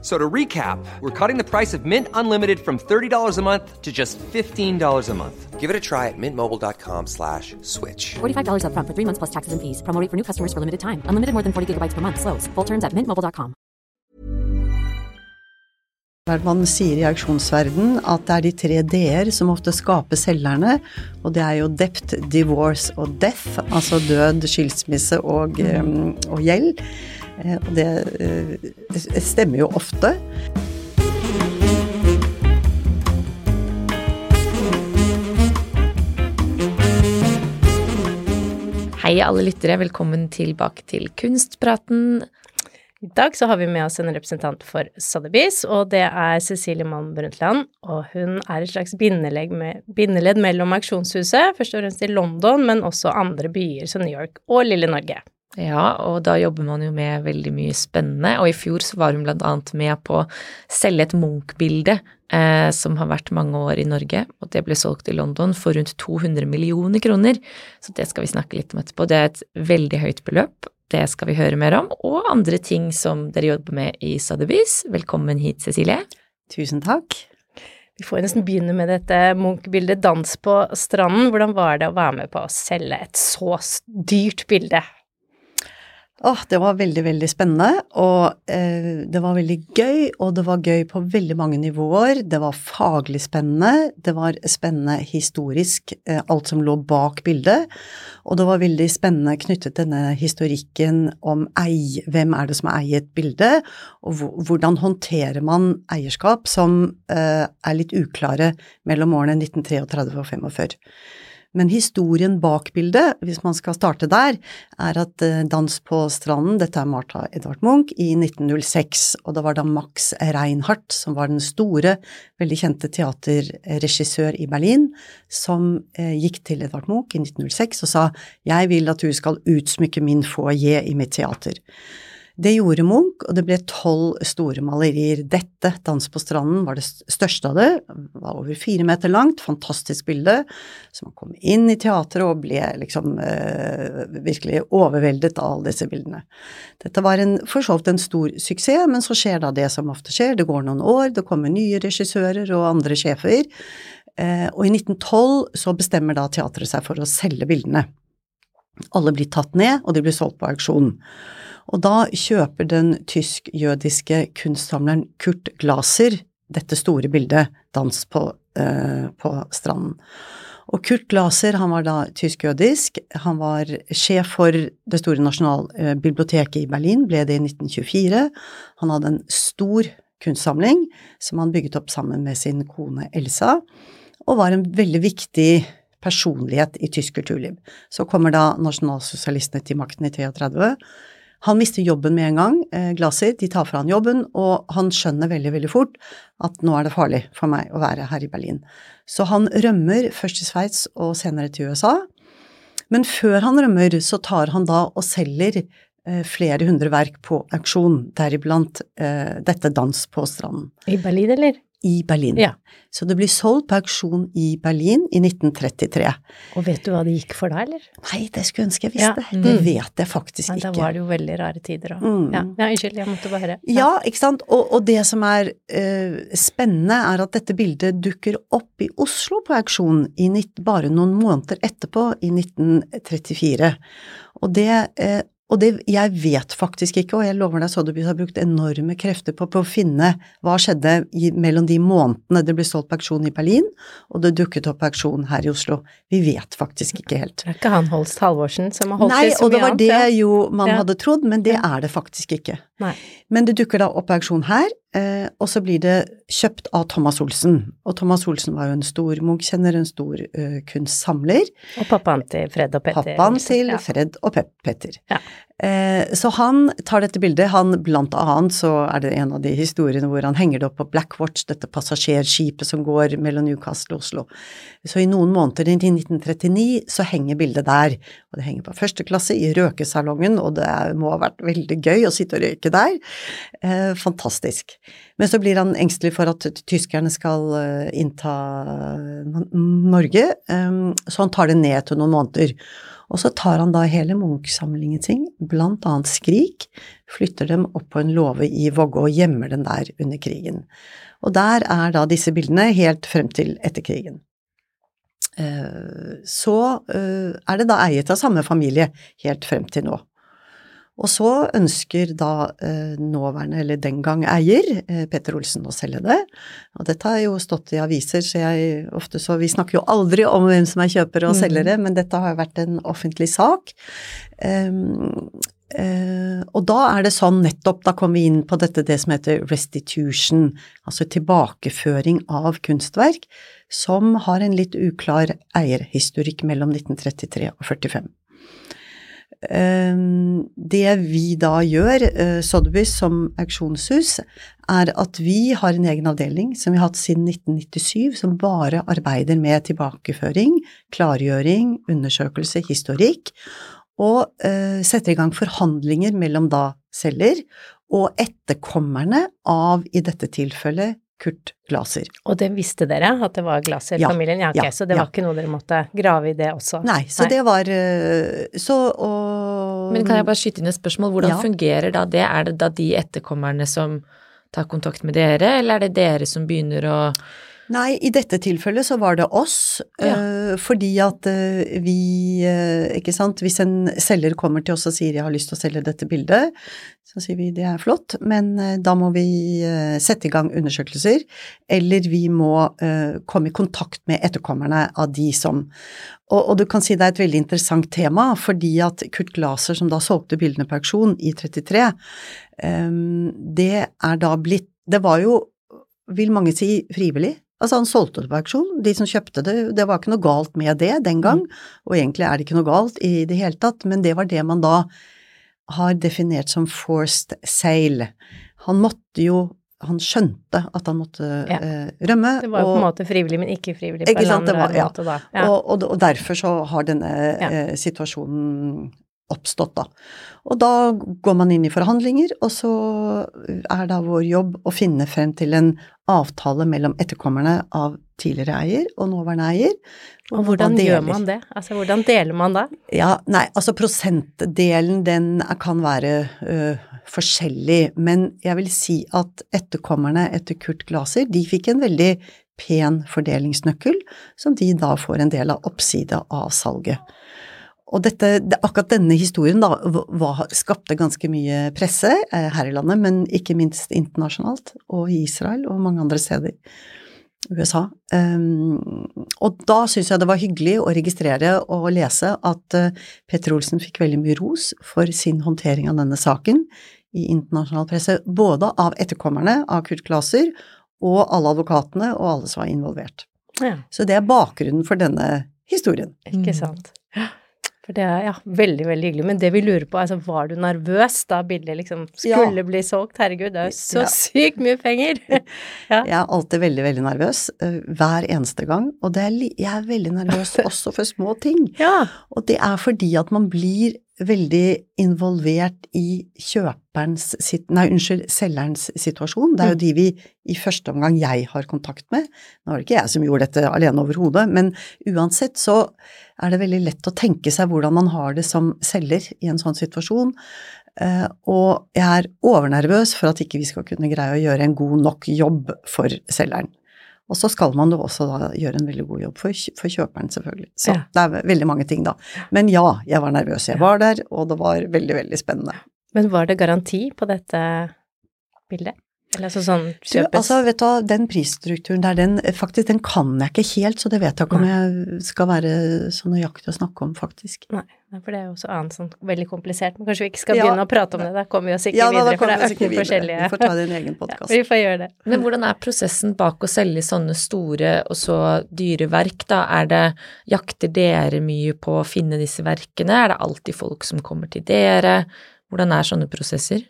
So to recap, we're cutting the price of Mint Unlimited from $30 a month to just $15 a month. Give it a try at mintmobile.com slash switch. $45 upfront for three months plus taxes and fees. Promo rate for new customers for limited time. Unlimited more than 40 gigabytes per month. Slows. Full terms at mintmobile.com. Man sier i auksjonsverden at det er de tre d-er som ofte skaper selgerne, og det er jo dept, divorce og death, altså død, skilsmisse og, eh, og gjeld. Eh, Og det eh, det stemmer jo ofte. Hei alle lyttere, velkommen tilbake til Kunstpraten. I dag så har vi med oss en representant for Sotheby's, og det er Cecilie Malm Brundtland. Og hun er et slags bindeledd, med, bindeledd mellom auksjonshuset, først og fremst i London, men også andre byer som New York og lille Norge. Ja, og da jobber man jo med veldig mye spennende, og i fjor så var hun blant annet med på å selge et Munch-bilde eh, som har vært mange år i Norge, og det ble solgt i London for rundt 200 millioner kroner, så det skal vi snakke litt om etterpå. Det er et veldig høyt beløp, det skal vi høre mer om, og andre ting som dere jobber med i Sotheby's. Velkommen hit, Cecilie. Tusen takk. Vi får nesten begynne med dette Munch-bildet 'Dans på stranden'. Hvordan var det å være med på å selge et så dyrt bilde? Åh, det var veldig, veldig spennende, og eh, det var veldig gøy, og det var gøy på veldig mange nivåer. Det var faglig spennende, det var spennende historisk, eh, alt som lå bak bildet, og det var veldig spennende knyttet til denne historikken om ei, hvem er det som eier et bilde, og hvordan håndterer man eierskap som eh, er litt uklare mellom årene 1933 og 45. Men historien bak bildet, hvis man skal starte der, er at eh, Dans på stranden, dette er Martha Edvard Munch, i 1906, og det var da Max Reinhardt, som var den store, veldig kjente teaterregissør i Berlin, som eh, gikk til Edvard Munch i 1906 og sa jeg vil at du skal utsmykke min foajé i mitt teater. Det gjorde Munch, og det ble tolv store malerier. Dette, Dans på stranden, var det største av det. Det var over fire meter langt, fantastisk bilde. Så man kom inn i teatret og ble liksom eh, virkelig overveldet av alle disse bildene. Dette var en, for så vidt en stor suksess, men så skjer da det som ofte skjer. Det går noen år, det kommer nye regissører og andre sjefer. Eh, og i 1912 så bestemmer da teatret seg for å selge bildene. Alle blir tatt ned, og de blir solgt på auksjon. Og da kjøper den tysk-jødiske kunstsamleren Kurt Glaser dette store bildet, Dans på, eh, på stranden. Og Kurt Glaser, han var da tysk-jødisk, han var sjef for det store nasjonalbiblioteket i Berlin, ble det i 1924. Han hadde en stor kunstsamling som han bygget opp sammen med sin kone Elsa, og var en veldig viktig personlighet i tysk kulturliv. Så kommer da nasjonalsosialistene til makten i 33. Han mister jobben med en gang, eh, Glaser, de tar fra han jobben, og han skjønner veldig, veldig fort at nå er det farlig for meg å være her i Berlin. Så han rømmer først til Sveits og senere til USA. Men før han rømmer, så tar han da og selger eh, flere hundre verk på auksjon, deriblant eh, dette Dans på stranden I Berlin, eller? I Berlin. Ja. Så det blir solgt på auksjon i Berlin i 1933. Og vet du hva det gikk for da, eller? Nei, det skulle jeg ønske jeg Ja. visste. Det vet jeg faktisk ikke. ikke. da var det jo veldig rare tider òg. Mm. Ja. ja, unnskyld, jeg måtte bare Ja, ikke sant. Og, og det som er uh, spennende, er at dette bildet dukker opp i Oslo på auksjon bare noen måneder etterpå, i 1934. Og det, eh, og det jeg vet faktisk ikke, og jeg lover deg Sotheby's har brukt enorme krefter på, på å finne hva skjedde i, mellom de månedene det ble solgt på auksjon i Berlin, og det dukket opp på auksjon her i Oslo. Vi vet faktisk ikke helt. Det er ikke han Holst Halvorsen som har holdt Nei, i så og det var annet? det jo man Ja. hadde trodd, men det er det faktisk ikke. Nei. Men det dukker da opp auksjon her, eh, og så blir det kjøpt av Thomas Olsen. Og Thomas Olsen var jo en stor Munch-kjenner, en stor uh, kunstsamler. Og pappaen til Fred og Petter. Pappaen til Ja. Fred og Pe Petter. Ja. Eh, Så han tar dette bildet, han blant annet så er det en av de historiene hvor han henger det opp på Blackwatch, dette passasjerskipet som går mellom Newcastle og Oslo. Så i noen måneder i 1939 så henger bildet der, og det henger på første klasse i røkesalongen, og det må ha vært veldig gøy å sitte og røyke der. Eh, fantastisk. Men så blir han engstelig for at tyskerne skal eh, innta Norge, eh, så han tar det ned til noen måneder. Og så tar han da hele Munch-samlingen sin, blant annet Skrik, flytter dem opp på en låve i Vågå og gjemmer den der under krigen. Og der er da disse bildene helt frem til etter krigen. Eh, Så eh, er det da eiet av samme familie helt frem til nå. Og så ønsker da eh, nåværende, eller den gang eier, eh, Petter Olsen å selge det. Og dette har jo stått i aviser, så jeg ofte så Vi snakker jo aldri om hvem som er kjøpere og selgere, men dette har jo vært en offentlig sak. Um, Uh, og da er det sånn nettopp, da kommer vi inn på dette det som heter restitution, altså tilbakeføring av kunstverk, som har en litt uklar eierhistorikk mellom 1933 og 45. Um, det vi da gjør, uh, Sotheby's som auksjonshus, er at vi har en egen avdeling som vi har hatt siden 1997, som bare arbeider med tilbakeføring, klargjøring, undersøkelse, historikk, og uh, setter i gang forhandlinger mellom da selger og etterkommerne av, i dette tilfellet, Kurt Glaser. Og det visste dere, at det var Ja, Glaser-familien? Ja, ok, ja, så det ja. var ikke noe dere måtte grave i det også? Nei, så det var uh, Så og Men kan jeg bare skyte inn et spørsmål? Hvordan Ja. fungerer da det? Er det da de etterkommerne som tar kontakt med dere, eller er det dere som begynner å Nei, i dette tilfellet så var det oss, Ja. eh, fordi at eh, vi eh, Ikke sant, hvis en selger kommer til oss og sier 'jeg har lyst til å selge dette bildet', så sier vi det er flott, men da må vi sette i gang undersøkelser, eller vi må komme i kontakt med etterkommerne av de som og, og du kan si det er et veldig interessant tema, fordi at Kurt Glaser, som da solgte bildene på auksjon i 33, eh, det er da blitt Det var jo, vil mange si, frivillig. Altså, han solgte det på auksjon. De som kjøpte det, det var ikke noe galt med det den gang, og egentlig er det ikke noe galt i det hele tatt, men det var det man da har definert som forced sale. Han måtte jo Han skjønte at han måtte Ja. eh, rømme. Det var jo på en måte frivillig, men ikke frivillig Ikke sant, det var- ja. måte. Ja. Og, og, og derfor så har denne eh, situasjonen oppstått, da. Og da går man inn i forhandlinger, og så er da vår jobb å finne frem til en avtale mellom etterkommerne av tidligere eier og nåværende eier. og hvor hvordan man gjør man det? Altså, hvordan deler man da? Ja, nei, altså prosentdelen den kan være ø, forskjellig, men jeg vil si at etterkommerne etter Kurt Glaser, de fikk en veldig pen fordelingsnøkkel, som de da får en del av oppsida av salget. Og dette, akkurat denne historien da, var, skapte ganske mye presse eh, her i landet, men ikke minst internasjonalt, og i Israel og mange andre steder. USA. Um, og da syns jeg det var hyggelig å registrere og lese at uh, Petter Olsen fikk veldig mye ros for sin håndtering av denne saken i internasjonal presse, både av etterkommerne av Kurt Glaser og alle advokatene og alle som var involvert. Ja, Så det er bakgrunnen for denne historien. ikke sant. For det er ja, veldig, veldig hyggelig. Men det vi lurer på, altså var du nervøs da bildet liksom skulle bli solgt? Herregud, det er jo så Ja. sykt mye penger! ja. Jeg er alltid veldig, veldig nervøs, uh, hver eneste gang, og det er jeg er veldig nervøs også for små ting. ja. Og det er fordi at man blir veldig involvert i kjøperens nei, unnskyld, selgerens situasjon. Det er jo de vi i første omgang jeg har kontakt med. Nå var det ikke jeg som gjorde dette alene overhodet, men uansett så er det veldig lett å tenke seg hvordan man har det som selger i en sånn situasjon. Eh, og jeg er overnervøs for at ikke vi skal kunne greie å gjøre en god nok jobb for selgeren. Og så skal man jo også da gjøre en veldig god jobb for, for kjøperen, selvfølgelig. Så Ja. det er veldig mange ting, da. Men ja, jeg var nervøs. Jeg var der, og det var veldig, veldig spennende. Men var det garanti på dette bildet? Eller altså sånn Du, altså, vet du hva, den prisstrukturen der, den, faktisk, den kan jeg ikke helt, så det vet jeg ikke om jeg skal være så nøyaktig å snakke om, faktisk. Nei, for det er jo også annet sånn veldig komplisert. Men kanskje vi ikke skal Ja. begynne å prate om det, da kommer vi oss ikke Ja, da, da videre, for det er oss 18 forskjellige Vi får ta din egen podkast. Ja, vi får gjøre det. Men hvordan er prosessen bak å selge sånne store og så dyre verk, da? Er det, jakter dere mye på å finne disse verkene? Er det alltid folk som kommer til dere? Hvordan er sånne prosesser?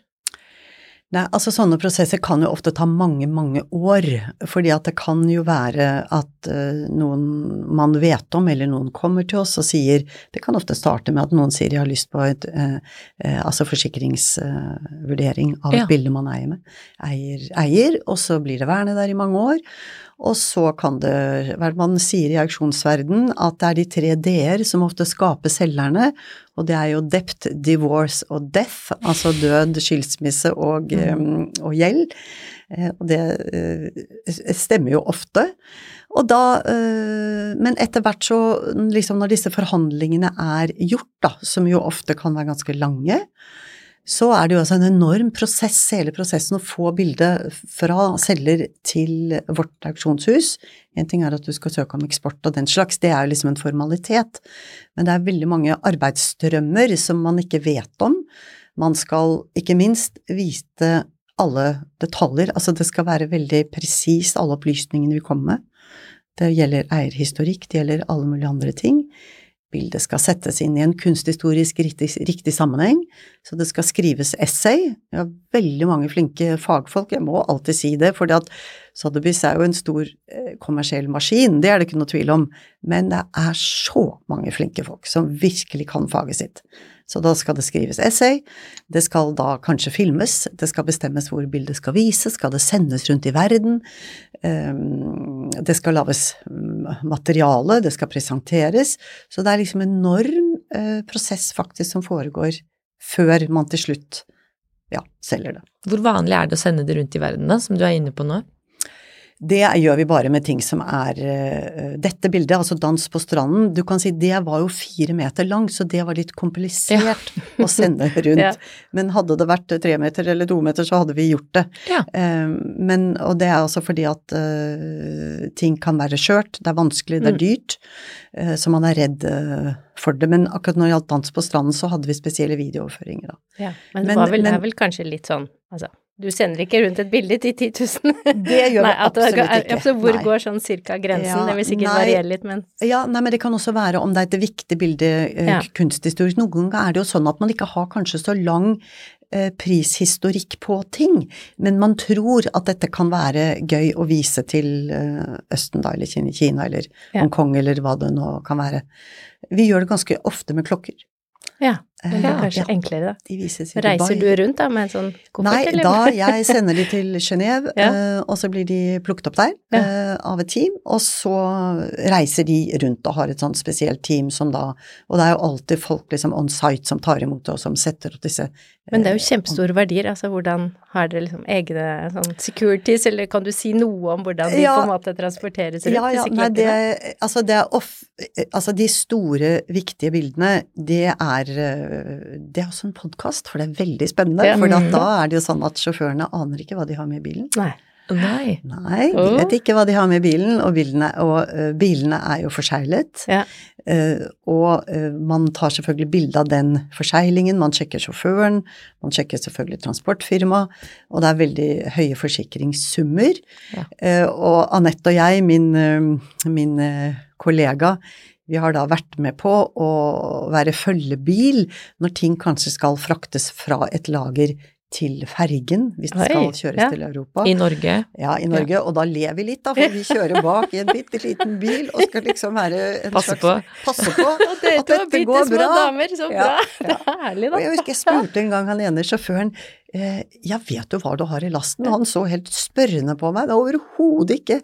Nei, altså sånne prosesser kan jo ofte ta mange, mange år, fordi at det kan jo være at eh, noen man vet om, eller noen kommer til oss og sier Det kan ofte starte med at noen sier jeg har lyst på et eh, eh, altså forsikringsvurdering av et Ja. bilde man eier med. Eier, eier, og så blir det værende der i mange år. Og så kan det være man sier i auksjonsverden at det er de tre d-er som ofte skaper selgerne, og det er jo dept, divorce og death, altså død, skilsmisse og, eh, og gjeld. Eh, Og det eh, stemmer jo ofte. Og da, eh, men etter hvert så, liksom når disse forhandlingene er gjort, da, som jo ofte kan være ganske lange, så er det jo altså en enorm prosess, hele prosessen, å få bildet fra selger til vårt auksjonshus. En ting er at du skal søke om eksport og den slags, det er jo liksom en formalitet. Men det er veldig mange arbeidsstrømmer som man ikke vet om. Man skal ikke minst vite alle detaljer, altså det skal være veldig presist alle opplysningene vi kommer med. Det gjelder eierhistorikk, det gjelder alle mulige andre ting. Bildet skal settes inn i en kunsthistorisk riktig, riktig sammenheng, så det skal skrives essay. Vi har veldig mange flinke fagfolk, jeg må alltid si det, for Sotheby's er jo en stor eh, kommersiell maskin, det er det ikke noe tvil om, men det er så mange flinke folk som virkelig kan faget sitt. Så da skal det skrives essay, det skal da kanskje filmes, det skal bestemmes hvor bildet skal vises, skal det sendes rundt i verden, ehm, det skal lages materiale, det skal presenteres, så det er liksom en enorm eh, prosess faktisk som foregår før man til slutt ja, selger det. Hvor vanlig er det å sende det rundt i verden, da, som du er inne på nå? Det gjør vi bare med ting som er uh, Dette bildet, altså Dans på stranden, du kan si det var jo fire meter lang, så det var litt komplisert å sende rundt. Ja. Men hadde det vært tre meter eller to meter, så hadde vi gjort det. Ja. Eh, men, og det er altså fordi at uh, ting kan være skjørt, det er vanskelig, det er dyrt, uh, så man er redd uh, for det. Men akkurat når det gjaldt Dans på stranden, så hadde vi spesielle videooverføringer, da. Ja, men det Men- var vel, men- er vel kanskje litt sånn, altså du sender ikke rundt et bilde til 10 000. Det gjør vi Nei, at det absolutt ikke. Altså, hvor Nei. går sånn cirka grensen? Ja, det vil sikkert nei. variere litt, men Ja, nei, men det kan også være om det er et viktig bilde eh, Ja. kunsthistorisk. Noen ganger er det jo sånn at man ikke har kanskje så lang eh, prishistorikk på ting, men man tror at dette kan være gøy å vise til eh, Østen da, eller Kina, Kina eller Ja. Hongkong eller hva det nå kan være. Vi gjør det ganske ofte med klokker. ja, det er Eh, kanskje ja. enklere da. Reiser du rundt da med en sånn koffert, Nei, eller? da jeg sender de til Genéve, Ja. eh, og så blir de plukket opp der Ja. eh, av et team, og så reiser de rundt og har et sånt spesielt team som da Og det er jo alltid folk liksom on site som tar imot og som setter opp disse Men det er jo kjempestore verdier, altså hvordan har dere liksom egne sånn securities, eller kan du si noe om hvordan de Ja. på en måte transporteres rundt, Ja, ja, nei, det, altså det er off, altså de store, viktige bildene, det er, eh, det er også en podkast, for det er veldig spennende. Ja. For Mhm. da er det jo sånn at sjåførene aner ikke hva de har med i bilen. Nei. Nei. Nei, de vet ikke hva de har med bilen, og bilene, og, uh, bilene er jo forseglet. Ja. Uh, og uh, man tar selvfølgelig bilde av den forseglingen, man sjekker sjåføren, man sjekker selvfølgelig transportfirma, og det er veldig høye forsikringssummer. Ja. Og Anette og jeg, min, min kollega, vi har da vært med på å være følgebil når ting kanskje skal fraktes fra et lager til fergen, hvis det skal kjøres ja. til Europa. I Norge? Ja, i Norge, og da ler vi litt, da, for vi kjører bak i en bitte liten bil og skal liksom være en Passe slags på. Passe på at dette går små bra. damer, så bra! ja. Det er herlig, Og jeg husker jeg spurte en gang han ene sjåføren eh, ja, vet du hva du har i lasten? Og han så helt spørrende på meg. Det er overhodet ikke.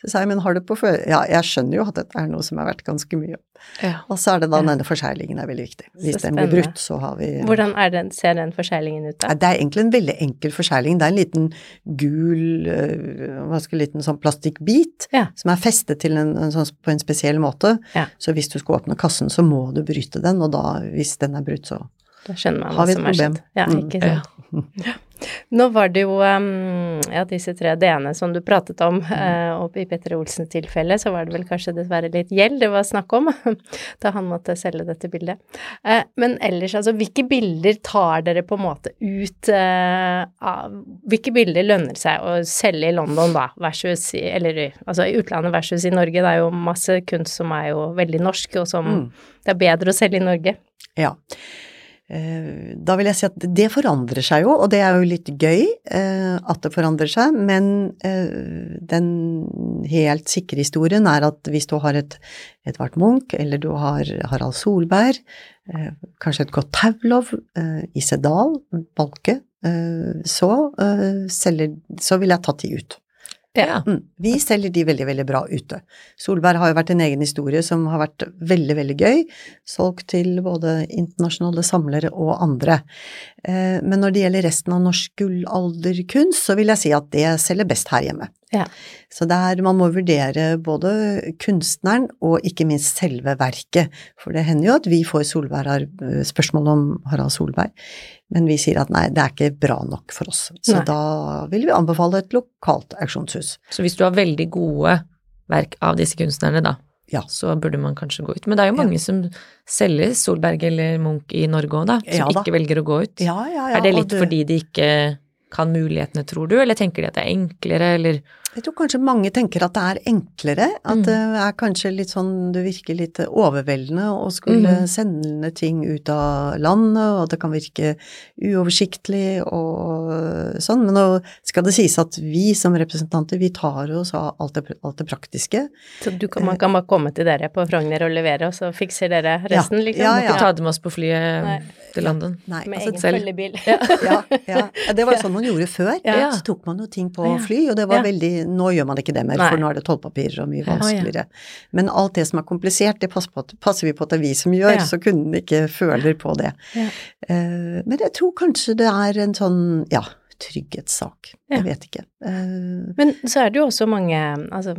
Så sa jeg, men har du på før... Ja, jeg skjønner jo at dette er noe som er verdt ganske mye. Ja. Og så er det da Ja. denne forseglingen er veldig viktig. Hvis den blir brutt, så har vi Hvordan er den, ser den forseglingen ut da? Det er egentlig en veldig enkel forsegling. Det er en liten gul, øh, hva skal liten sånn plastikkbit Ja. som er festet til en, en sånn, på en spesiell måte. Ja. Så hvis du skal åpne kassen, så må du bryte den, og da, hvis den er brutt, så Da skjønner man Har hva som har problem? skjedd. Ja, Mm. ikke Ja. Nå var det jo ja, disse tre D-ene som du pratet om, Mm. eh, og i Petter Olsens tilfelle så var det vel kanskje dessverre litt gjeld det var snakk om, da han måtte selge dette bildet. Eh, men ellers, altså, hvilke bilder tar dere på en måte ut eh, av Hvilke bilder lønner seg å selge i London, da, versus i, eller altså i utlandet versus i Norge? Det er jo masse kunst som er jo veldig norsk, og som Mm. det er bedre å selge i Norge. Ja. Eh, Da vil jeg si at det forandrer seg jo, og det er jo litt gøy eh, at det forandrer seg, men eh, den helt sikre historien er at hvis du har et Edvard Munch, eller du har Harald Solberg, kanskje et godt Taulov, Isedal, Balke, så, selger, så ville jeg tatt de ut. Ja. Mm. Vi selger de veldig, veldig bra ute. Solberg har jo vært en egen historie som har vært veldig, veldig gøy. Solgt til både internasjonale samlere og andre. Eh, Men når det gjelder resten av norsk gullalderkunst, så vil jeg si at det selger best her hjemme. Ja. Så det er, man må vurdere både kunstneren og ikke minst selve verket. For det hender jo at vi får Solberg har eh, spørsmål om Harald Solberg, men vi sier at nei, det er ikke bra nok for oss. Så Nei. da vil vi anbefale et lokalt auksjonshus. Så hvis du har veldig gode verk av disse kunstnerne, da, Ja. så burde man kanskje gå ut. Men det er jo mange som selger Solberg eller Munch i Norge òg, da, som Ja da. ikke velger å gå ut. Ja, ja, ja. er det litt du- fordi de ikke kan mulighetene, tror du, eller tenker de at det er enklere, eller Jeg tror kanskje mange tenker at det er enklere, at Mm. det er kanskje litt sånn, det virker litt overveldende å skulle Mm. sende ting ut av landet, og det kan virke uoversiktlig og sånn, men nå skal det sies at vi som representanter, vi tar oss av alt det, alt det praktiske. Så du kan, man kan bare komme til dere på Frogner og levere, og så fikser dere resten, Ja. liksom? Ja, Må ja. ikke ta det med oss på flyet Nei. til London? Nei, Med altså, egen selv. følgebil. ja, ja. det var sånn man gjorde før. Ja. Så tok man jo ting på fly, og det var veldig Nå gjør man ikke det mer, Nei. for nå er det tollpapirer og mye Ja. vanskeligere. Men alt det som er komplisert, det passer, at- passer vi på at det er vi som gjør, Ja. så kunden ikke føler på det. Ja. Eh, men jeg tror kanskje det er en sånn, ja, trygghetssak. Ja. Jeg vet ikke. Uh, Men så er det jo også mange Altså,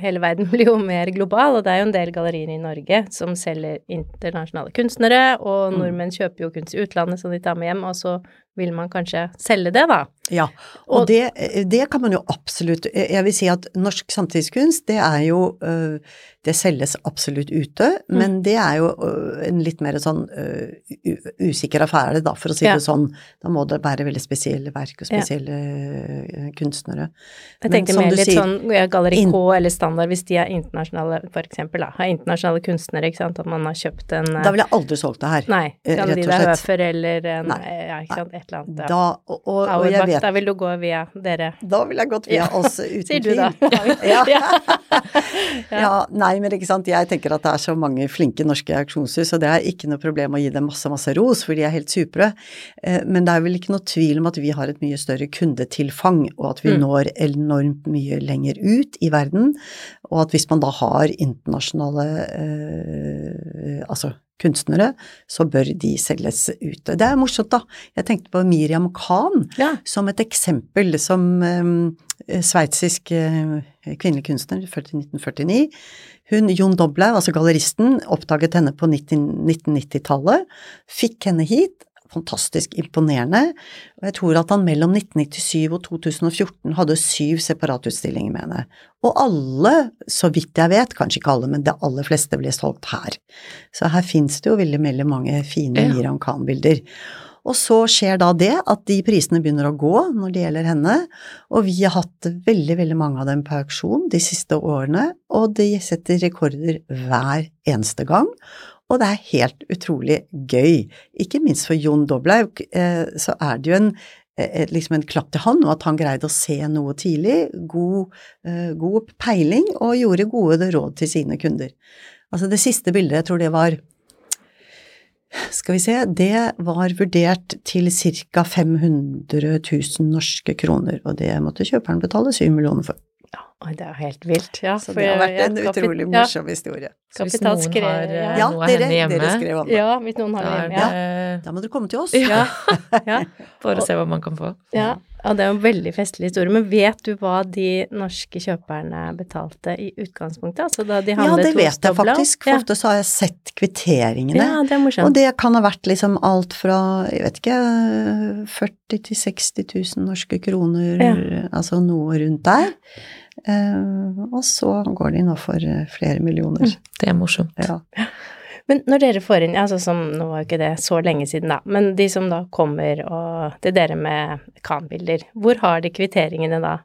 hele verden blir jo mer global, og det er jo en del gallerier i Norge som selger internasjonale kunstnere, og Mm. nordmenn kjøper jo kunst i utlandet som de tar med hjem, og så vil man kanskje selge det, da. Ja, og, Og- det, det kan man jo absolutt Jeg vil si at norsk samtidskunst, det er jo øh, Det selges absolutt ute, Mm. men det er jo øh, en litt mer sånn øh, usikker affære, da, for å si Ja. det sånn. Da må det være veldig spesielle verk og spesielle ja. kunstnere. Jeg Men tenker mer litt sier, sånn Galleri K eller Standard, hvis de er internasjonale, for eksempel, da. Har internasjonale kunstnere, ikke sant, at man har kjøpt en Da ville jeg aldri solgt det her. Nei, eh, rett og slett. Høfer eller en Nei. Ja, ikke sant, et eller annet. Ja. Da, og, og, og jeg vet da vil du gå via dere. Da vil jeg gått via Ja. oss uten Sier du da. Ja. ja, nei, men ikke sant, jeg tenker at det er så mange flinke norske auksjonshus, og det er ikke noe problem å gi dem masse, masse ros, for de er helt supre. Eh, Men det er vel ikke noe tvil om at vi har et mye større kundetilfang, og at vi Mm. når enormt mye lenger ut i verden, og at hvis man da har internasjonale eh, altså kunstnere, så bør de selges ute. Det er morsomt, da. Jeg tenkte på Miriam Khan Ja. som et eksempel som um, sveitsisk uh, kvinnelig kunstner, født i 1949. Hun, Jon Doblaug, altså galleristen, oppdaget henne på 1990-tallet, fikk henne hit, fantastisk imponerende, og jeg tror at han mellom 1997 og 2014 hadde syv separatutstillinger med henne. Og alle, så vidt jeg vet, kanskje ikke alle, men det aller fleste ble solgt her. Så her fins det jo veldig, veldig mange fine Ja. Miriam Khan-bilder. Og så skjer da det at de prisene begynner å gå når det gjelder henne, og vi har hatt veldig, veldig mange av dem på auksjon de siste årene, og de setter rekorder hver eneste gang. Og det er helt utrolig gøy. Ikke minst for Jon Doblaug, eh, så er det jo en, eh, liksom en klapp til han, og at han greide å se noe tidlig, god, eh, god peiling, og gjorde gode råd til sine kunder. Altså det siste bildet, jeg tror det var skal vi se, det var vurdert til ca. 500 000 norske kroner, og det måtte kjøperen betale 7 millioner for. Oi, det er jo helt vilt. Ja, Så for det har vært ja, en kapi- utrolig ja, morsom historie. Så hvis noen skrev- har eh, Ja, noe dere, henne hjemme, dere skrev om det. Ja, hvis noen har det hjemme. ja. Da må dere komme til oss. Ja. ja. for å se hva man kan få. Ja, ja, det er jo en veldig festlig historie. Men vet du hva de norske kjøperne betalte i utgangspunktet? Altså da de Ja, det vet jeg faktisk, for Ja. ofte så har jeg sett kvitteringene. Ja, det er morsomt. Og det kan ha vært liksom alt fra, jeg vet ikke, 40 til 60 000 norske kroner, altså noe rundt der. Eh, og så går de nå for eh, flere millioner. Det er morsomt. Ja. Men når dere får inn, altså som, nå var jo ikke det så lenge siden da, men de som da kommer og til dere med kanbilder, hvor har de kvitteringene da?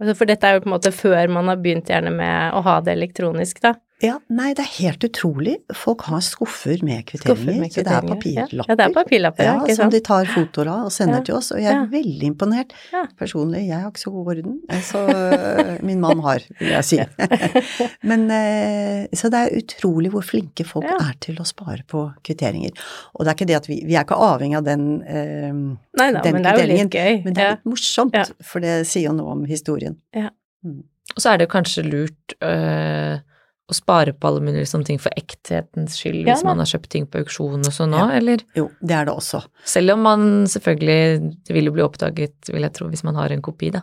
Altså, For dette er jo på en måte før man har begynt gjerne med å ha det elektronisk, da. Ja, nei, det er helt utrolig. Folk har skuffer med Skuffer kvitteringer, med så det er papirlapper. Ja, det er papirlapper, ja, Ja, som de tar fotoer av og sender Ja. til oss, og jeg er Ja. veldig imponert. Ja. Personlig, jeg har ikke så god orden, eh, så øh, min mann har, vil jeg si. Men eh, så det er utrolig hvor flinke folk Ja. er til å spare på kvitteringer. Og det er ikke det at vi, vi er ikke avhengig av den, eh, Nei da, den men det er jo litt gøy. men det er Ja. litt morsomt, Ja. for det sier jo noe om historien. Og så er det kanskje lurt øh, å spare på alle mulige sånne ting for ekthetens skyld, Ja hvis man har kjøpt ting på auksjon og sånn òg, eller? Jo, det er det også. Selv om man selvfølgelig Det vil jo bli oppdaget, vil jeg tro, hvis man har en kopi, da.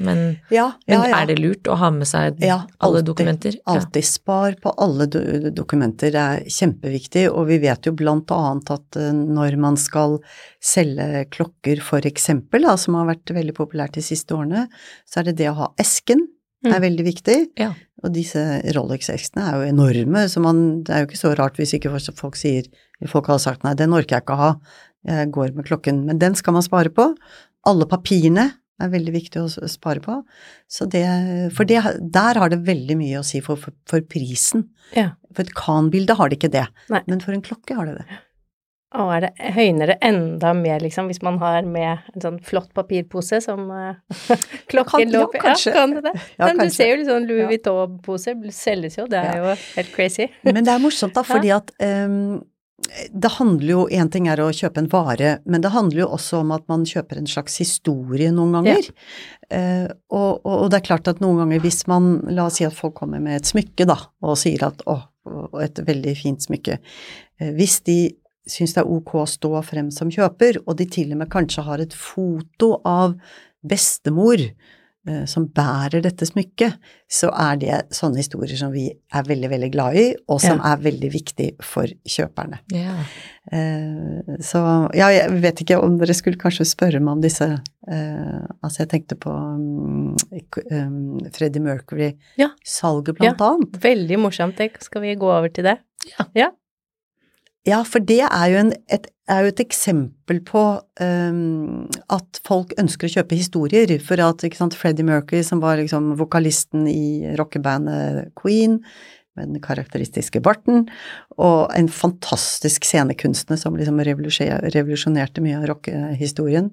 Men, Ja, men ja, ja. er det lurt å ha med seg Ja, alle alltid. dokumenter? Ja. Alltid spar på alle do dokumenter, det er kjempeviktig, og vi vet jo blant annet at eh, når man skal selge klokker for eksempel, da, som har vært veldig populært de siste årene, så er det det å ha esken er veldig viktig. Ja. Og disse Rolex-ekstene er jo enorme, så man, det er jo ikke så rart hvis ikke folk sier, folk har sagt nei, den orker jeg ikke å ha, jeg går med klokken, men den skal man spare på. Alle papirene er veldig viktig å spare på. Så det, for det, der har det veldig mye å si for, for, for prisen. Ja. For et Kan-bilde har det ikke det, Nei. men for en klokke har det det. Og er det, høyner det enda mer, liksom, hvis man har med en sånn flott papirpose som uh, klokken ja, lå på? kanskje. Ja, kan det det? Ja, Men du ser jo litt sånn Louis Ja. Vuitton-poser selges jo, det er jo helt crazy. Men det er morsomt da, fordi at um, det handler jo, én ting er å kjøpe en vare, men det handler jo også om at man kjøper en slags historie noen ganger. Eh, og, og, og det er klart at noen ganger hvis man, la oss si at folk kommer med et smykke da, og sier at å, og et veldig fint smykke, eh, hvis de syns det er ok å stå frem som kjøper, og de til og med kanskje har et foto av bestemor eh, som bærer dette smykket, så er det sånne historier som vi er veldig, veldig glad i, og som er veldig viktig for kjøperne. Ja. Eh, så ja, jeg vet ikke om dere skulle kanskje spørre meg om disse eh, Altså, jeg tenkte på um, um, Freddie Mercury-salget, Ja. blant annet. Veldig morsomt. Skal vi gå over til det? Ja. Ja, for det er jo, en, et, er jo et eksempel på um, at folk ønsker å kjøpe historier. For at ikke sant, Freddie Mercury, som var liksom vokalisten i rockebandet Queen, med den karakteristiske barten, og en fantastisk scenekunstner som liksom revolusjonerte mye av rockehistorien.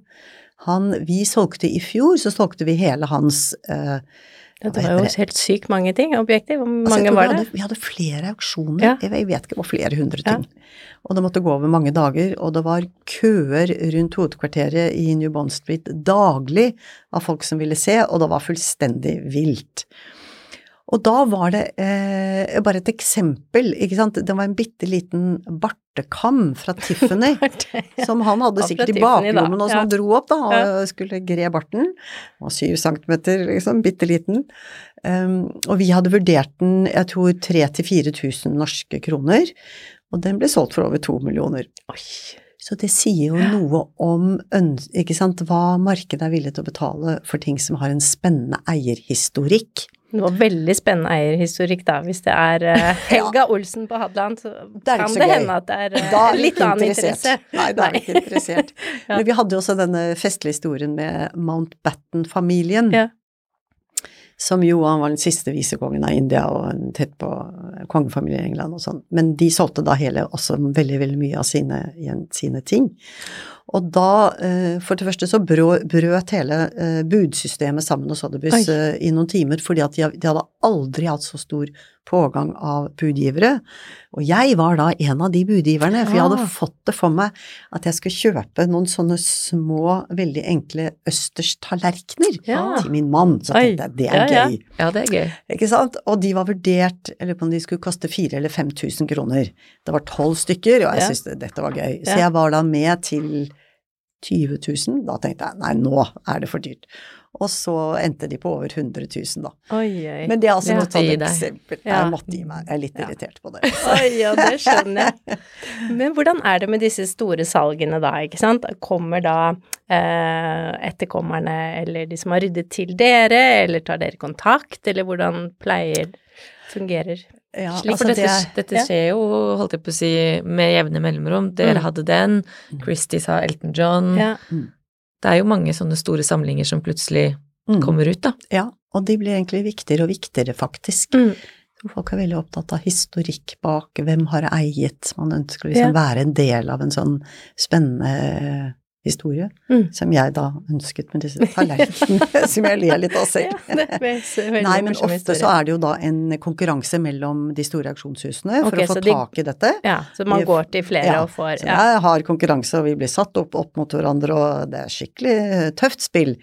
Han, vi solgte i fjor, så solgte vi hele hans eh, Det var jo helt sykt mange ting, objekter. Hvor Altså, mange altså, var vi det? hadde, vi hadde flere auksjoner, Ja. jeg vet ikke, det var flere hundre Ja. ting. Og det måtte gå over mange dager, og det var køer rundt hovedkvarteret i New Bond Street daglig av folk som ville se, og det var fullstendig vilt. Og da var det eh, bare et eksempel, ikke sant, det var en bitte liten bartekam fra Tiffany, som han hadde sikkert i baklommen og som Ja. dro opp da, og skulle gre barten. Den var syv centimeter, liksom, bitte liten. Um, og vi hadde vurdert den, jeg tror 3000-4000 norske kroner, og den ble solgt for over to millioner. Oi. Så det sier jo noe om ikke sant, hva markedet er villig til å betale for ting som har en spennende eierhistorikk. Det var veldig spennende eierhistorikk, da. Hvis det er eh, Helga Olsen på Hadeland, så Det kan det gøy. hende at det er Da er litt annen interesse. Nei, da er vi ikke interessert. Ja. Men vi hadde jo også denne festlige historien med Mountbatten-familien. Ja. Som jo han var den siste visekongen av India og tett på kongefamilien i England og sånn. Men de solgte da hele også veldig, veldig mye av sine, sine ting. Og da, eh, for det første så brøt hele eh, budsystemet sammen hos Sotheby's eh, i noen timer, fordi at de, de hadde aldri hatt så stor pågang av budgivere. Og jeg var da en av de budgiverne, for jeg hadde Ah. fått det for meg at jeg skulle kjøpe noen sånne små, veldig enkle østers-tallerkener Ja. til min mann. Så jeg tenkte jeg, det er Ja, ja. gøy. Ja, det er gøy. Ikke sant? Og de var vurdert, jeg lurer på om de skulle koste 4000 eller 5000 kroner. Det var tolv stykker, og jeg Ja. syntes dette var gøy. Så Ja. jeg var da med til 20 000. Da tenkte jeg nei, nå er det for dyrt. Og så endte de på over 100 000, da. Oi, oi. Men det er altså noe sånt eksempel. Ja. Jeg måtte gi meg. Jeg er litt Ja. irritert på det. Oi, ja, det skjønner jeg. Men hvordan er det med disse store salgene da, ikke sant? Kommer da eh, etterkommerne eller de som har ryddet til dere, eller tar dere kontakt, eller hvordan pleier fungerer? Ja, Slik, altså for dette, det er, dette ja. skjer jo, holdt jeg på å si, med jevne mellomrom. Dere Mm. hadde den, Christie sa Elton John. Ja. Det er jo mange sånne store samlinger som plutselig mm, kommer ut, da. ja, og de blir egentlig viktigere og viktigere, faktisk. Mm. Folk er veldig opptatt av historikk bak, hvem har eiet, man ønsker liksom Ja. være en del av en sånn spennende historie, Mm. som jeg da ønsket med disse tallerkenene, som jeg ler litt av selv. Ja, det Nei, men ofte så er det jo da en konkurranse mellom de store auksjonshusene for okay, å få de- tak i dette. Ja, så man går til flere Ja, og får ja. Så jeg har konkurranse, og vi blir satt opp, opp mot hverandre, og det er skikkelig tøft spill.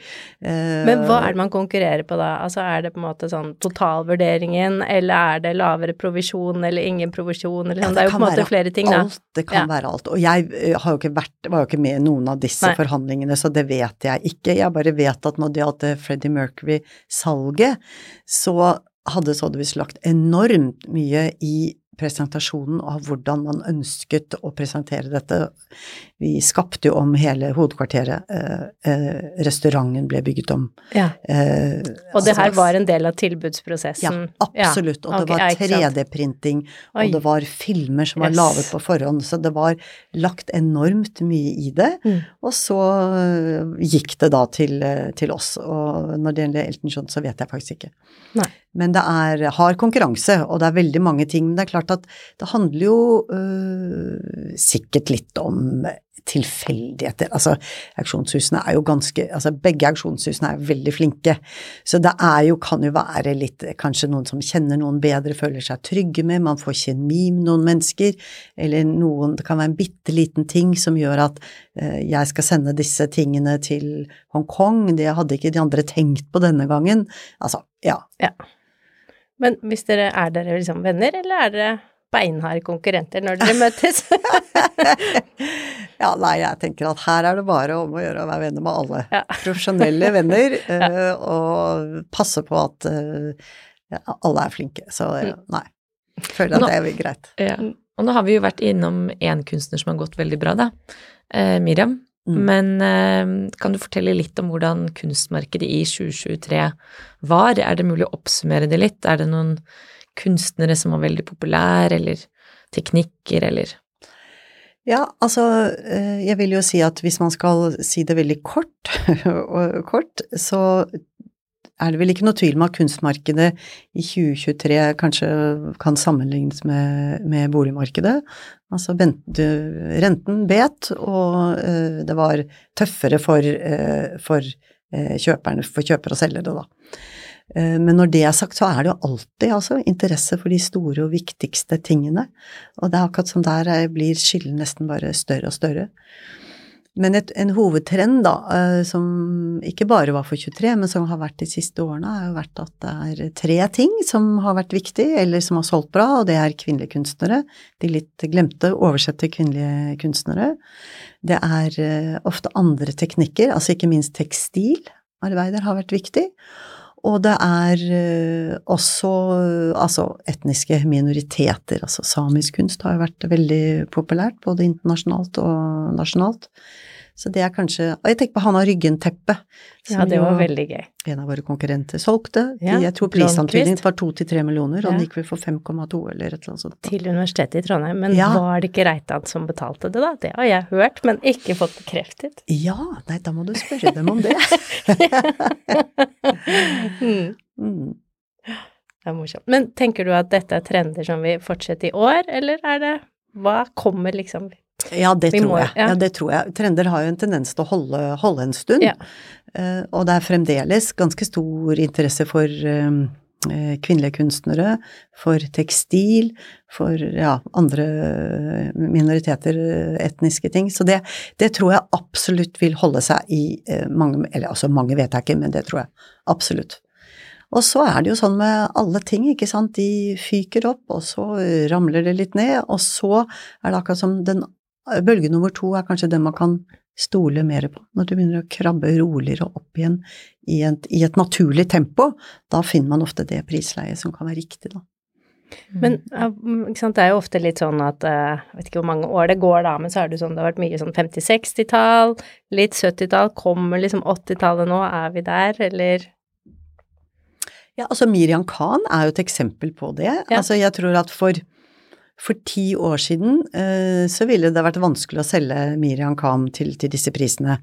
Eh, Men hva er det man konkurrerer på da? Altså er det på en måte sånn totalvurderingen, eller er det lavere provisjon eller ingen provisjon, eller Ja, sånn? Det er jo på en måte flere ting, da. Alt, det kan være alt. Og jeg eh, har jo ikke vært, var jo ikke med i noen av disse Nei. forhandlingene, så det vet jeg ikke. Jeg bare vet at når det gjaldt Freddie Mercury-salget, så hadde Sotheby's lagt enormt mye i presentasjonen av hvordan man ønsket å presentere dette. Vi skapte jo om hele hovedkvarteret. Eh, eh, restauranten ble bygget om. Ja. Eh, Og det her altså- var en del av tilbudsprosessen? ja, absolutt. Og det var ja, ikke sant. 3D-printing, og det var filmer som var Yes. laget på forhånd, så det var lagt enormt mye i det. Mm. Og så øh, gikk det da til, til oss, og når det gjelder Elton John, så vet jeg faktisk ikke. Nei. Men det er hard konkurranse, og det er veldig mange ting. Men det er klart at det handler jo øh, sikkert litt om tilfeldigheter. Altså, auksjonshusene er jo ganske Altså, begge auksjonshusene er veldig flinke. Så det er jo, kan jo være litt Kanskje noen som kjenner noen bedre, føler seg trygge med, man får kjemi med noen mennesker, eller noen Det kan være en bitte liten ting som gjør at eh, jeg skal sende disse tingene til Hongkong, det hadde ikke de andre tenkt på denne gangen. Altså, ja. Men hvis dere, er dere liksom venner, eller er dere beinharde konkurrenter når dere møtes? Ja, nei, jeg tenker at her er det bare om å gjøre å være venner med alle. Ja. Profesjonelle venner, eh, og passe på at eh, ja, alle er flinke. Så Mm. nei. Føler at Nå- det er greit. Ja. Og nå har vi jo vært innom én kunstner som har gått veldig bra, da. Eh, Miriam. Mm. Men eh, kan du fortelle litt om hvordan kunstmarkedet i 2023 var? Er det mulig å oppsummere det litt? Er det noen kunstnere som var veldig populære, eller teknikker, eller Ja, altså, eh, jeg vil jo si at hvis man skal si det veldig kort, kort, så er det vel ikke noe tvil om at kunstmarkedet i 2023 kanskje kan sammenlignes med, med boligmarkedet. Altså renten bet, og eh, det var tøffere for, eh, for kjøperne, for kjøper og selgere, da. Eh, Men når det er sagt, så er det jo alltid altså, interesse for de store og viktigste tingene. Og det er akkurat som der eh, blir skillet nesten bare større og større. Men et, en hovedtrend, da, eh, som ikke bare var for 23, men som har vært de siste årene, har jo vært at det er tre ting som har vært viktig, eller som har solgt bra, og det er kvinnelige kunstnere. De litt glemte oversette kvinnelige kunstnere. Det er ofte andre teknikker, altså ikke minst tekstilarbeider har vært viktig. Og det er eh, også eh, altså etniske minoriteter, altså samisk kunst har jo vært veldig populært, både internasjonalt og nasjonalt. Så det er kanskje Og jeg tenker på Hanna Ryggen-teppet. Ja, det var veldig gøy. En av våre konkurrenter solgte. Ja, jeg tror prisantydningen var to til tre millioner, og den gikk vel for 5,2 eller et eller annet sånt. Til Universitetet i Trondheim. Men Ja. var det ikke Reitan som betalte det, da? Det har jeg hørt, men ikke fått bekreftet. Ja, nei, da må du spørre dem om det. Mm. Mm. Det er morsomt. Men tenker du at dette er trender som vil fortsette i år, eller er det Hva kommer liksom Ja, det tror må- jeg. ja. Ja. det tror jeg. Trender har jo en tendens til å holde, holde en stund. Ja. Uh, og det er fremdeles ganske stor interesse for um, kvinnelige kunstnere, for tekstil, for ja, andre eh, minoriteter, etniske ting. Så det, det tror jeg absolutt vil holde seg i uh, mange Eller altså mange vet jeg ikke, men det tror jeg absolutt. Og så er det jo sånn med alle ting, ikke sant. De fyker opp, og så ramler det litt ned, og så er det akkurat som den bølge nummer to er kanskje den man kan stole mer på. Når du begynner å krabbe roligere opp igjen i et, i et naturlig tempo, da finner man ofte det prisleiet som kan være riktig, da. Men mm, ikke sant, det er jo ofte litt sånn at eh, Jeg vet ikke hvor mange år det går da, men så er det sånn det har vært mye sånn 50-60-tall, litt 70-tall, kommer liksom 80-tallet nå, er vi der, eller Ja, altså Miriam Khan er jo et eksempel på det. Ja. Altså jeg tror at for, for ti år siden eh, så ville det vært vanskelig å selge Miriam Kam til, til disse prisene.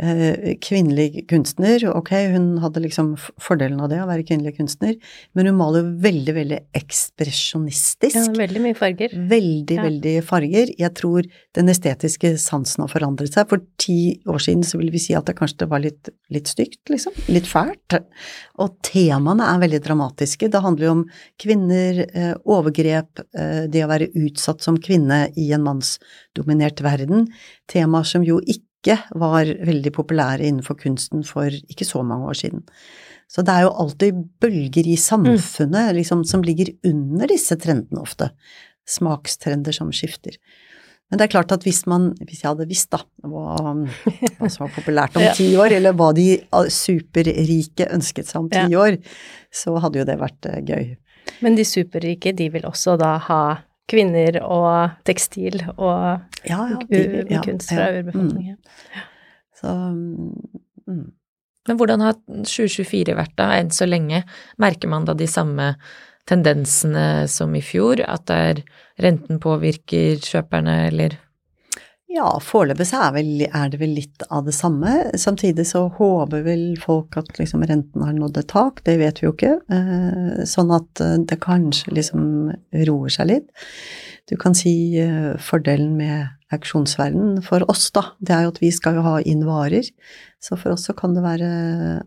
Eh, kvinnelig kunstner, ok, hun hadde liksom fordelen av det, å være kvinnelig kunstner, men hun maler veldig, veldig ekspresjonistisk. ja, veldig mye farger? Veldig, Ja. veldig farger. Jeg tror den estetiske sansen har forandret seg. For ti år siden så ville vi si at det kanskje var litt, litt stygt, liksom. Litt fælt. Og temaene er veldig dramatiske. Det handler jo om kvinner, eh, overgrep, eh, det å være utsatt som kvinne i en mannsdominert verden. Temaer som jo ikke var veldig populære innenfor kunsten for ikke så mange år siden. Så det er jo alltid bølger i samfunnet liksom, som ligger under disse trendene ofte. Smakstrender som skifter. Men det er klart at hvis man, hvis jeg hadde visst da, hva, hva som var populært om ti år, eller hva de ah, superrike ønsket seg om ti Ja. år, så hadde jo det vært eh, gøy. Men de superrike, de vil også da ha kvinner og tekstil og Ja, ja, de- ja, kunst fra ja, urbefolkningen. Mm. Så, mm. Men hvordan har 2024 vært da, enn så lenge? Merker man da de samme tendensene som i fjor, at det er renten påvirker kjøperne, eller? Ja, foreløpig så er, vel, er det vel litt av det samme. Samtidig så håper vel folk at liksom renten har nådd et tak, det vet vi jo ikke. Eh, sånn at eh, det kanskje liksom roer seg litt. Du kan si eh, fordelen med auksjonsverdenen for oss, da, det er jo at vi skal jo ha inn varer. Så for oss så kan det være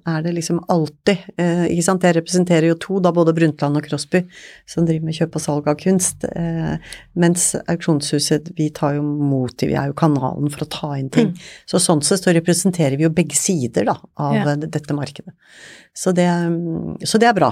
Er det liksom alltid eh, Ikke sant, jeg representerer jo to, da både Brundtland og Crosby, som driver med kjøp og salg av kunst. Eh, mens auksjonshuset, vi tar jo mot vi er jo kanalen for å ta inn ting. Så sånn sett så representerer vi jo begge sider da, av Ja. dette markedet. Så det, mm, så det er bra.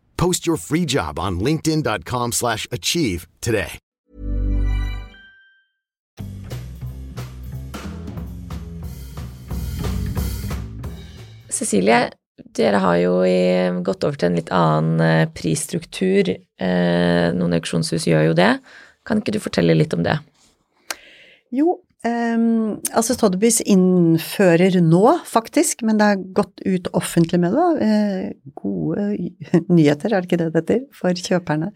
Post your free job on linkedin.com/achieve slash achieve today. Cecilie, dere har jo i, gått over til en litt annen eh, prisstruktur. Eh, noen auksjonshus gjør jo det. Kan ikke du fortelle litt om det? Jo, ehm, altså Sotheby's innfører nå, faktisk, men det er gått ut offentlig med det. uh, gode nyheter, er det ikke det det heter, for kjøperne.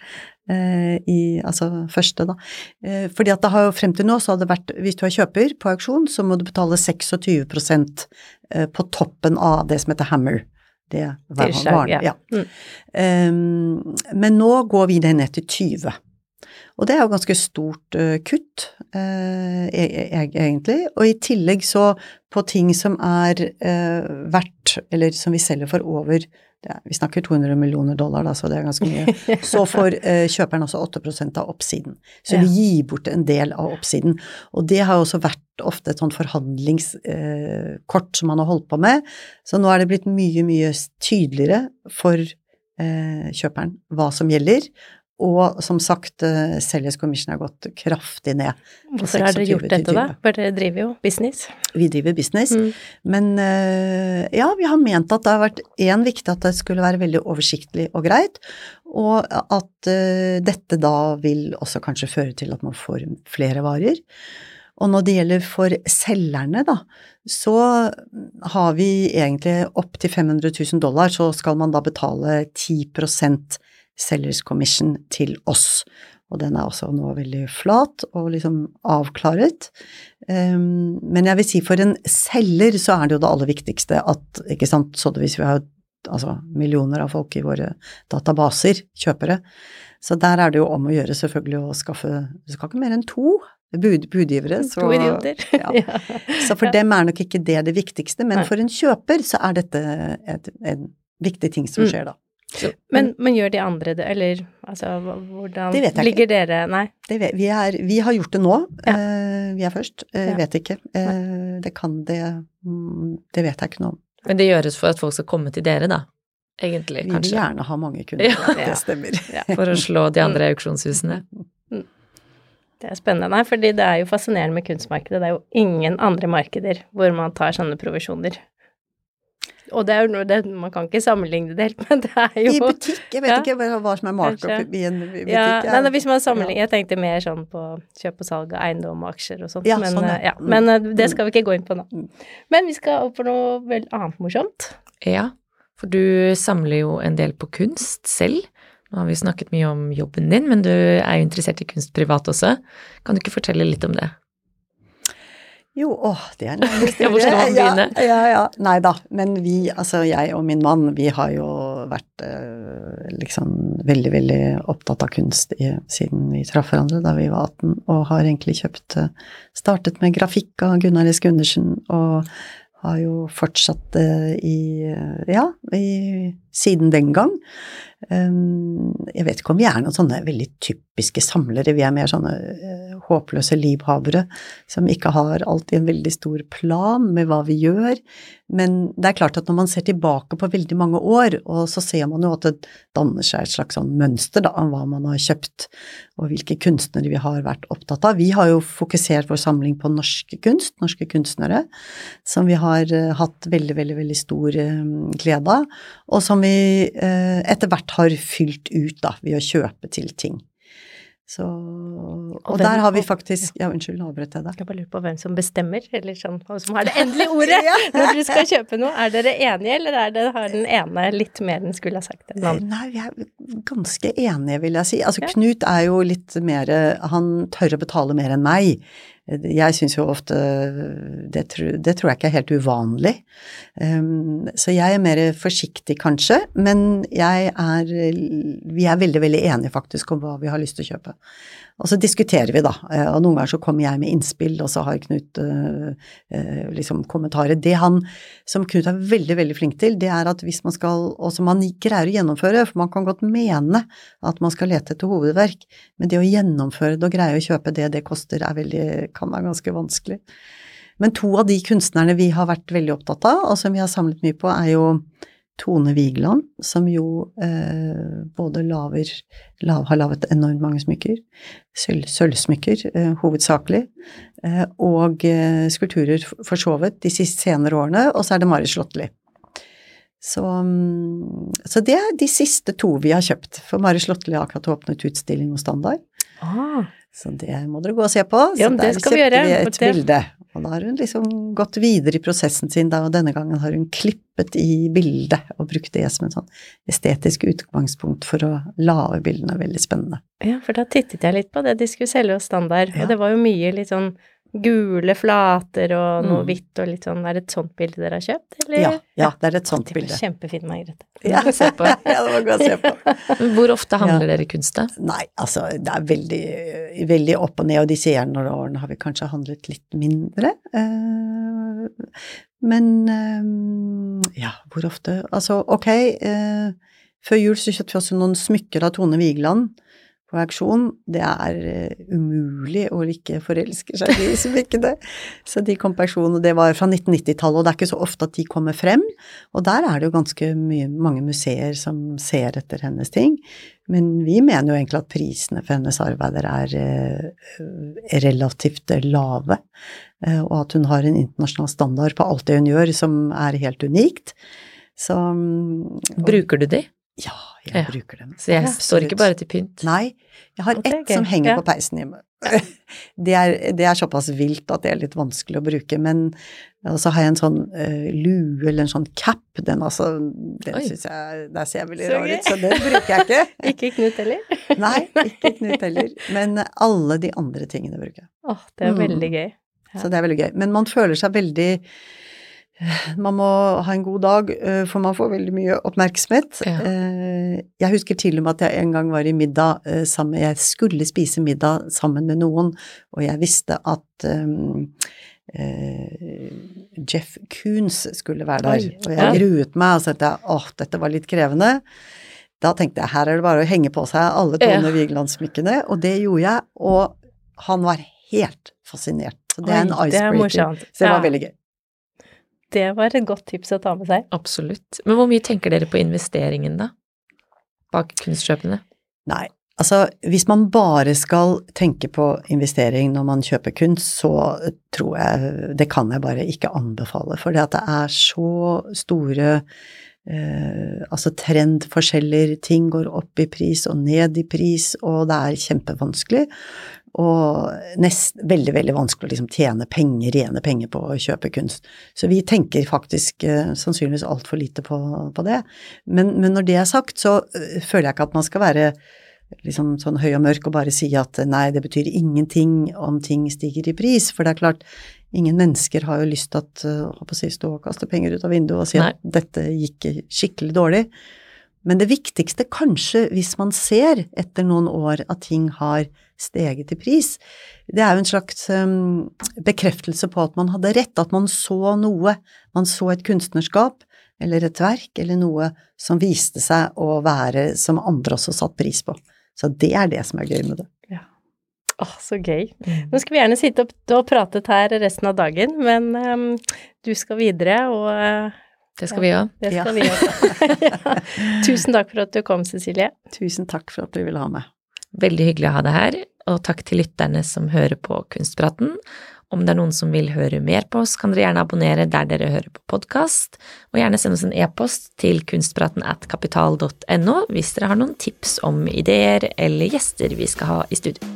Uh, i, altså første, da. Uh, fordi at det har jo frem til nå så har det vært, hvis du er kjøper på auksjon, så må du betale 26 eh, på toppen av det som heter hammer. Det var, varen. var, ja. Mm. Um, men nå går vi det ned til 20. Og det er jo ganske stort uh, kutt, uh, egentlig. Og i tillegg så på ting som er uh, verdt, eller som vi selger for over er, Vi snakker 200 millioner dollar, da, så det er ganske mye. Så får kjøperen også 8% av oppsiden. Så vi gir bort en del av oppsiden. Og det har jo også vært ofte et sånt forhandlingskort som man har holdt på med. Så nå er det blitt mye, mye tydeligere for kjøperen hva som gjelder, og som sagt, uh, Selgers Commission har gått kraftig ned. Hvorfor har dere gjort dette, da? For dere driver jo business. Vi driver business. Mm. Men uh, ja, vi har ment at det har vært én viktig at det skulle være veldig oversiktlig og greit, og at uh, dette da vil også kanskje føre til at man får flere varer. Og når det gjelder for selgerne, da, så har vi egentlig opp til 500 000 dollar, så skal man da betale 10 Sellers Commission til oss. Og den er også nå veldig flat og liksom avklaret. Um, men jeg vil si for en selger så er det jo det aller viktigste at, ikke sant, så hvis vi har altså millioner av folk i våre databaser, kjøpere, så der er det jo om å gjøre selvfølgelig å skaffe Du skal ikke mer enn to bud, budgivere. Så, to idioter. ja. Så for dem er nok ikke det det viktigste, men for en kjøper så er dette et, en viktig ting som mm. skjer da. Så, men, men, gjør de andre det, eller altså hvordan det vet jeg ligger ikke. dere Nei. Vet, vi, er, vi, har gjort det nå. Ja. Uh, vi er først. Uh, ja. Vet ikke. Uh, det kan det mm, Det vet jeg ikke noe om. Men det gjøres for at folk skal komme til dere, da? Egentlig, vi kanskje? Vi vil gjerne ha mange kunder, ja. det stemmer. For å slå de andre auksjonshusene. Mm. Det er spennende. Nei, fordi det er jo fascinerende med kunstmarkedet. Det er jo ingen andre markeder hvor man tar sånne provisjoner. Og det er jo noe det, Man kan ikke sammenligne det helt, men det er jo I butikk? Jeg vet ja, ikke hva som er markup i en butikk. Ja, nei, nei, hvis man sammenligner Jeg tenkte mer sånn på kjøp og salg av eiendom og aksjer og sånt. Ja, men, sånn, ja. Mm. men eh, det skal vi ikke gå inn på nå. Mm. Men vi skal opp på noe vel annet morsomt. Ja, for du samler jo en del på kunst selv. Nå har vi snakket mye om jobben din, men du er jo interessert i kunst privat også. Kan du ikke fortelle litt om det? Jo, åh, det er en lang historie. Hvor skal man begynne? Ja, ja, ja. Nei da. Men vi, altså jeg og min mann, vi har jo vært eh, liksom veldig, veldig opptatt av kunst i, siden vi traff hverandre da vi var 18, og har egentlig kjøpt eh, Startet med grafikk av Gunnar S. Gundersen, og har jo fortsatt eh, i Ja, i, siden den gang. Um, jeg vet ikke om vi er noen sånne veldig typiske samlere, vi er mer sånne uh, håpløse livhavere som ikke har alltid en veldig stor plan med hva vi gjør. Men det er klart at når man ser tilbake på veldig mange år, og så ser man jo at det danner seg et slags sånn mønster da, av hva man har kjøpt, og hvilke kunstnere vi har vært opptatt av. Vi har jo fokusert vår samling på norske kunst, norske kunstnere, som vi har uh, hatt veldig, veldig, veldig stor uh, glede av, og som vi etter hvert har fylt ut da, ved å kjøpe til ting. Så, og, og der har vi faktisk Ja, unnskyld, avbrøt jeg deg. Jeg bare lurer på hvem som bestemmer, eller sånn, hvem som har det endelige ordet når du skal kjøpe noe. Er dere enige, eller er det, har den ene litt mer enn skulle ha sagt enn den Nei, vi er ganske enige, vil jeg si. Altså, ja. Knut er jo litt mer Han tør å betale mer enn meg. Jeg syns jo ofte det, det, tror jeg ikke er helt uvanlig. Um, så jeg er mer forsiktig, kanskje, men jeg er Vi er veldig, veldig enige faktisk om hva vi har lyst til å kjøpe. Og så diskuterer vi, da. Eh, og noen ganger så kommer jeg med innspill, og så har Knut uh, liksom kommentarer. Det han, som Knut er veldig, veldig flink til, det er at hvis man skal, og som han greier å gjennomføre, for man kan godt mene at man skal lete etter hovedverk, men det å gjennomføre det og greie å kjøpe det det koster, er veldig, kan være ganske vanskelig. Men to av de kunstnerne vi har vært veldig opptatt av, og som vi har samlet mye på, er jo Tone Vigeland, som jo eh, både laver, lav, har laget enormt mange smykker, sølv, sølvsmykker eh, hovedsakelig, eh, og eh, skulpturer for så vidt de siste senere årene, og så er det Mari Slåtteli. Så, mm, så, det er de siste to vi har kjøpt, for Mari Slåtteli har akkurat åpnet utstilling hos Standard. Ah. Så det må dere gå og se på. Ja, det så der kjøpte vi et bilde. Og da har hun liksom gått videre i prosessen sin, da, og denne gangen har hun klippet i bildet og brukt det som en sånn estetisk utgangspunkt for å lage bildene. Veldig spennende. Ja, for da tittet jeg litt på det de skulle selge hos Standard, ja. og det var jo mye litt sånn gule flater og noe Mm. hvitt og litt sånn. Er det et sånt bilde dere har kjøpt, eller? Ja, ja, det er et sånt Det bilde. kjempefint, Margrethe. Ja, ja, det var godt å se på. Hvor ofte handler dere kunst, da? Nei, altså det er veldig, veldig opp og ned, og de senere årene har vi kanskje handlet litt mindre. Eh, men eh, ja, hvor ofte? Altså, ok, eh, før jul så kjøpte vi også noen smykker av Tone Vigeland på auksjon. Det er eh, umulig å ikke forelske seg i ikke det Så de kom på auksjon, og det var fra 1990-tallet, og det er ikke så ofte at de kommer frem. Og der er det jo ganske mye, mange museer som ser etter hennes ting. Men vi mener jo egentlig at prisene for hennes arbeider er eh, relativt lave, eh, og at hun har en internasjonal standard på alt det hun gjør som er helt unikt. Så og- Bruker du de? Ja, jeg Ja. bruker dem. Så jeg Absolutt. står ikke bare til pynt. Nei, jeg har ett som henger på peisen hjemme. Det er, det er såpass vilt at det er litt vanskelig å bruke, men så har jeg en sånn uh, lue eller en sånn cap, den altså, den syns jeg, der ser jeg veldig rar ut, så den bruker jeg ikke. Ikke Knut heller? Nei, ikke Knut heller, men alle de andre tingene bruker jeg. Åh, det er Mm. veldig gøy. Ja. Så det er veldig gøy. Men man føler seg veldig man må ha en god dag, eh, for man får veldig mye oppmerksomhet. Ja. Eh, Jeg husker til og med at jeg en gang var i middag eh, sammen Jeg skulle spise middag sammen med noen, og jeg visste at um, uh, Jeff Koons skulle være der. Og jeg gruet meg, og tenkte jeg åh, dette var litt krevende. Da tenkte jeg her er det bare å henge på seg alle Tone Ja. Vigeland-smykkene, og det gjorde jeg, og han var helt fascinert. Så det er en er icebreaker. Så det var veldig gøy. Det var et godt tips å ta med seg. Absolutt. Men hvor mye tenker dere på investeringen, da? Bak kunstkjøpene? Nei, altså hvis man bare skal tenke på investering når man kjøper kunst, så tror jeg det kan jeg bare ikke anbefale, for det at det er så store eh, altså trendforskjeller, ting går opp i pris og ned i pris, og det er kjempevanskelig. Og nest, veldig, veldig vanskelig å liksom tjene penger, rene penger på å kjøpe kunst. Så vi tenker faktisk eh, sannsynligvis altfor lite på, på det. Men, men når det er sagt, så eh, føler jeg ikke at man skal være liksom sånn høy og mørk og bare si at eh, nei, det betyr ingenting om ting stiger i pris. For det er klart, ingen mennesker har jo lyst til uh, å si, stå og kaste penger ut av vinduet og si Nei. at dette gikk skikkelig dårlig. Men det viktigste kanskje, hvis man ser etter noen år at ting har steget i pris, det er jo en slags um, bekreftelse på at man hadde rett, at man så noe, man så et kunstnerskap eller et verk eller noe som viste seg å være som andre også satt pris på. Så det er det som er gøy med det. Åh, så gøy. Nå skulle vi gjerne sitte opp og pratet her resten av dagen, men um, du skal videre, og uh, Det skal vi òg. det Ja. skal ja. Tusen takk for at du kom, Cecilie. Tusen takk for at du ville ha meg. Veldig hyggelig å ha deg her, og takk til lytterne som hører på Kunstpraten. Om det er noen som vil høre mer på oss, kan dere gjerne abonnere der dere hører på podkast, og gjerne sende oss en e-post til kunstpraten at kapital.no hvis dere har noen tips om ideer eller gjester vi skal ha i studio.